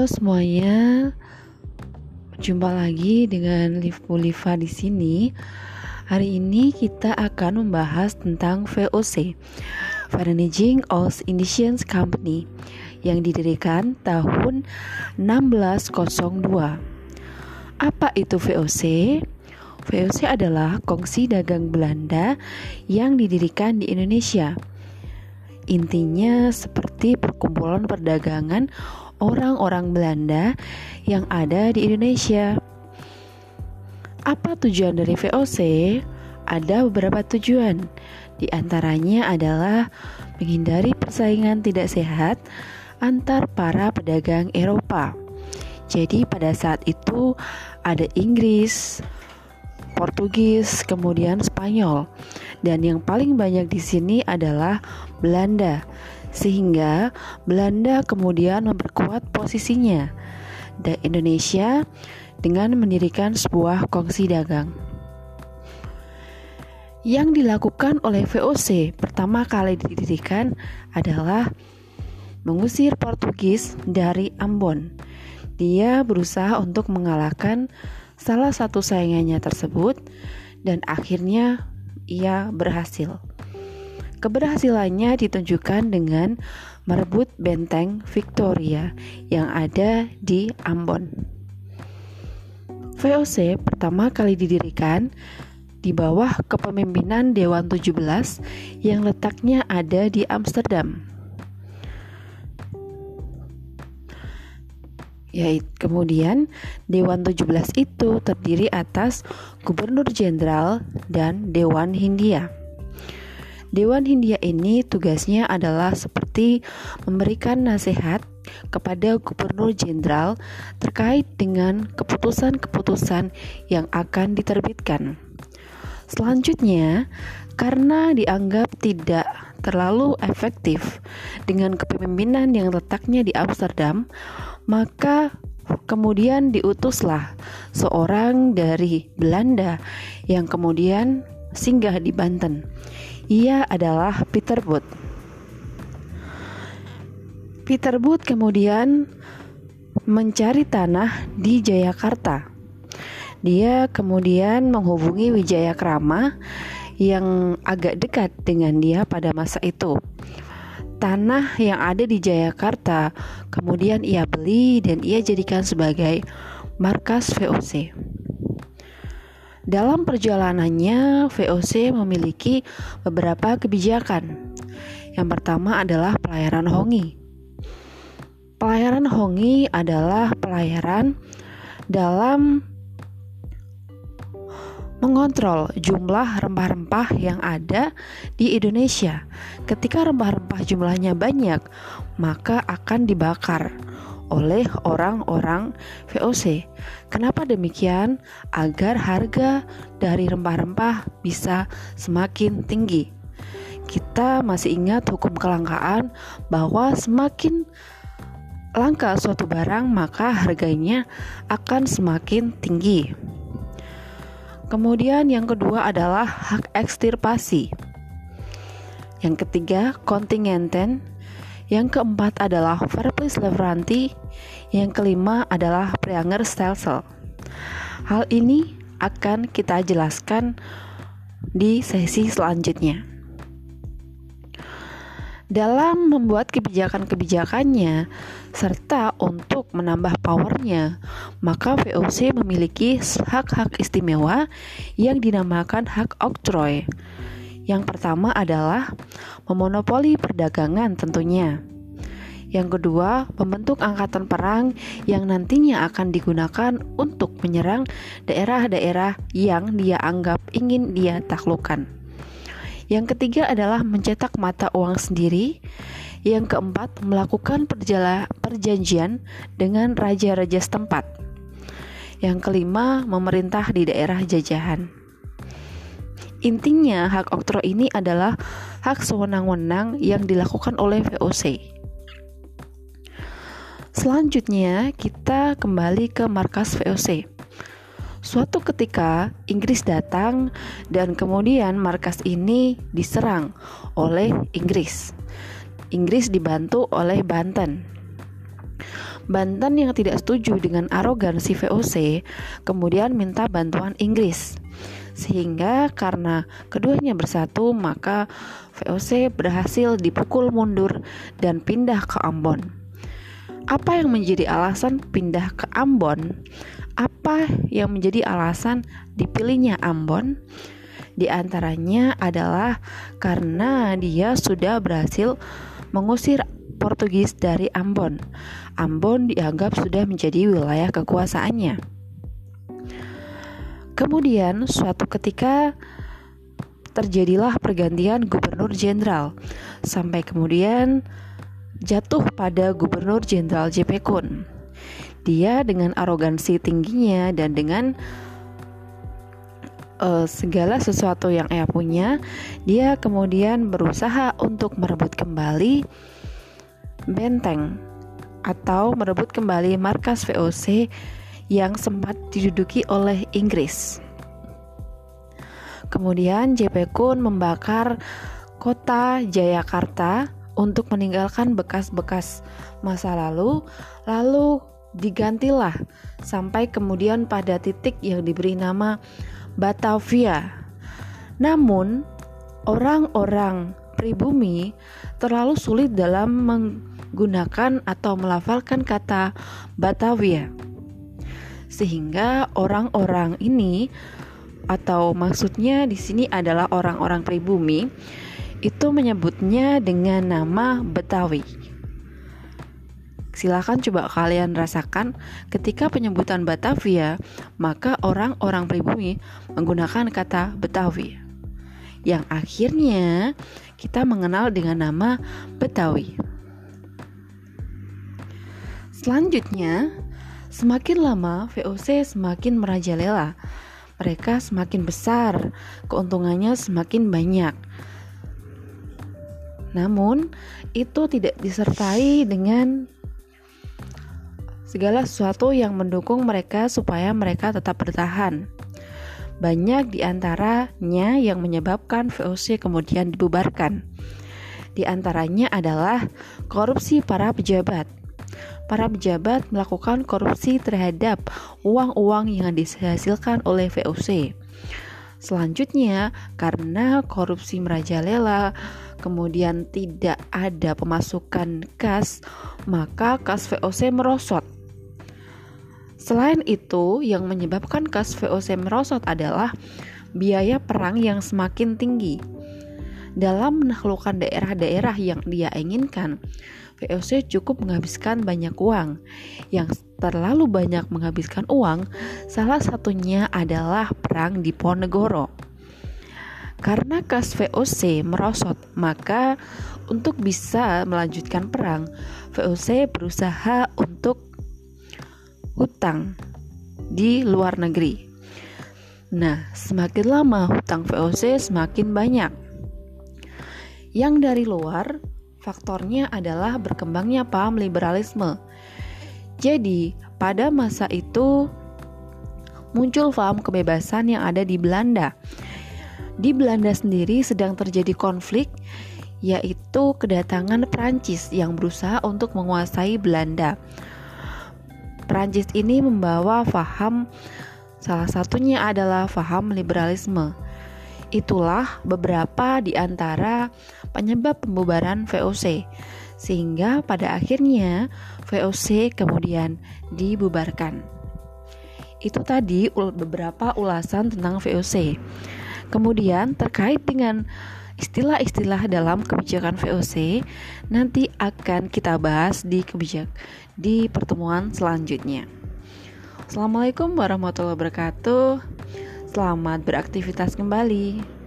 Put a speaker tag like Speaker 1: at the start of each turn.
Speaker 1: Halo semuanya, jumpa lagi dengan Liv Mulifa di sini. Hari ini kita akan membahas tentang VOC, Vanaging Oils Indians Company, yang didirikan tahun 1602. Apa itu VOC? VOC adalah kongsi dagang Belanda yang didirikan di Indonesia. Intinya seperti perkumpulan perdagangan orang-orang Belanda yang ada di Indonesia. Apa tujuan dari VOC? Ada beberapa tujuan. Di antaranya adalah menghindari persaingan tidak sehat antar para pedagang Eropa. Jadi pada saat itu ada Inggris, Portugis, kemudian Spanyol. Dan yang paling banyak di sini adalah Belanda sehingga Belanda kemudian memperkuat posisinya dan Indonesia dengan mendirikan sebuah kongsi dagang. Yang dilakukan oleh VOC pertama kali didirikan adalah mengusir Portugis dari Ambon. Dia berusaha untuk mengalahkan salah satu saingannya tersebut dan akhirnya ia berhasil. Keberhasilannya ditunjukkan dengan merebut benteng Victoria yang ada di Ambon. VOC pertama kali didirikan di bawah kepemimpinan Dewan 17 yang letaknya ada di Amsterdam. Yaitu kemudian Dewan 17 itu terdiri atas Gubernur Jenderal dan Dewan Hindia. Dewan Hindia ini tugasnya adalah seperti memberikan nasihat kepada gubernur jenderal terkait dengan keputusan-keputusan yang akan diterbitkan. Selanjutnya, karena dianggap tidak terlalu efektif dengan kepemimpinan yang letaknya di Amsterdam, maka kemudian diutuslah seorang dari Belanda yang kemudian singgah di Banten ia adalah Peter Booth. Peter Booth kemudian mencari tanah di Jayakarta. Dia kemudian menghubungi Wijaya Krama yang agak dekat dengan dia pada masa itu. Tanah yang ada di Jayakarta kemudian ia beli dan ia jadikan sebagai markas VOC. Dalam perjalanannya, VOC memiliki beberapa kebijakan. Yang pertama adalah pelayaran hongi. Pelayaran hongi adalah pelayaran dalam mengontrol jumlah rempah-rempah yang ada di Indonesia. Ketika rempah-rempah jumlahnya banyak, maka akan dibakar oleh orang-orang VOC. Kenapa demikian? Agar harga dari rempah-rempah bisa semakin tinggi. Kita masih ingat hukum kelangkaan bahwa semakin langka suatu barang, maka harganya akan semakin tinggi. Kemudian yang kedua adalah hak ekstirpasi. Yang ketiga, kontingenten yang keempat adalah Verplis Leveranti. Yang kelima adalah Preanger Stelsel. Hal ini akan kita jelaskan di sesi selanjutnya. Dalam membuat kebijakan-kebijakannya serta untuk menambah powernya, maka VOC memiliki hak-hak istimewa yang dinamakan hak oktroy yang pertama adalah memonopoli perdagangan tentunya. Yang kedua, membentuk angkatan perang yang nantinya akan digunakan untuk menyerang daerah-daerah yang dia anggap ingin dia taklukkan. Yang ketiga adalah mencetak mata uang sendiri. Yang keempat, melakukan perjanjian dengan raja-raja setempat. Yang kelima, memerintah di daerah jajahan. Intinya, hak oktroy ini adalah hak sewenang-wenang yang dilakukan oleh VOC. Selanjutnya, kita kembali ke markas VOC. Suatu ketika, Inggris datang dan kemudian markas ini diserang oleh Inggris. Inggris dibantu oleh Banten. Banten yang tidak setuju dengan arogansi VOC kemudian minta bantuan Inggris. Sehingga karena keduanya bersatu maka VOC berhasil dipukul mundur dan pindah ke Ambon. Apa yang menjadi alasan pindah ke Ambon? Apa yang menjadi alasan dipilihnya Ambon? Di antaranya adalah karena dia sudah berhasil mengusir Portugis dari Ambon. Ambon dianggap sudah menjadi wilayah kekuasaannya. Kemudian suatu ketika terjadilah pergantian gubernur jenderal sampai kemudian jatuh pada gubernur jenderal JP Kun. Dia dengan arogansi tingginya dan dengan uh, segala sesuatu yang ia punya, dia kemudian berusaha untuk merebut kembali benteng atau merebut kembali markas VOC yang sempat diduduki oleh Inggris. Kemudian JP Kun membakar kota Jayakarta untuk meninggalkan bekas-bekas masa lalu, lalu digantilah sampai kemudian pada titik yang diberi nama Batavia. Namun, orang-orang pribumi terlalu sulit dalam menggunakan atau melafalkan kata Batavia. Sehingga orang-orang ini atau maksudnya di sini adalah orang-orang pribumi itu menyebutnya dengan nama Betawi. Silahkan coba kalian rasakan ketika penyebutan Batavia, maka orang-orang pribumi menggunakan kata Betawi. Yang akhirnya kita mengenal dengan nama Betawi. Selanjutnya, semakin lama VOC semakin merajalela. Mereka semakin besar, keuntungannya semakin banyak. Namun, itu tidak disertai dengan segala sesuatu yang mendukung mereka supaya mereka tetap bertahan. Banyak di antaranya yang menyebabkan VOC kemudian dibubarkan. Di antaranya adalah korupsi para pejabat para pejabat melakukan korupsi terhadap uang-uang yang dihasilkan oleh VOC. Selanjutnya, karena korupsi merajalela, kemudian tidak ada pemasukan kas, maka kas VOC merosot. Selain itu, yang menyebabkan kas VOC merosot adalah biaya perang yang semakin tinggi. Dalam menaklukkan daerah-daerah yang dia inginkan, VOC cukup menghabiskan banyak uang. Yang terlalu banyak menghabiskan uang, salah satunya adalah perang di Ponegoro. Karena kas VOC merosot, maka untuk bisa melanjutkan perang, VOC berusaha untuk hutang di luar negeri. Nah, semakin lama hutang VOC semakin banyak. Yang dari luar Faktornya adalah berkembangnya paham liberalisme. Jadi, pada masa itu muncul paham kebebasan yang ada di Belanda. Di Belanda sendiri sedang terjadi konflik yaitu kedatangan Prancis yang berusaha untuk menguasai Belanda. Prancis ini membawa faham salah satunya adalah faham liberalisme. Itulah beberapa di antara penyebab pembubaran VOC, sehingga pada akhirnya VOC kemudian dibubarkan. Itu tadi beberapa ulasan tentang VOC. Kemudian terkait dengan istilah-istilah dalam kebijakan VOC nanti akan kita bahas di kebijak di pertemuan selanjutnya. Assalamualaikum warahmatullahi wabarakatuh. Selamat beraktivitas kembali.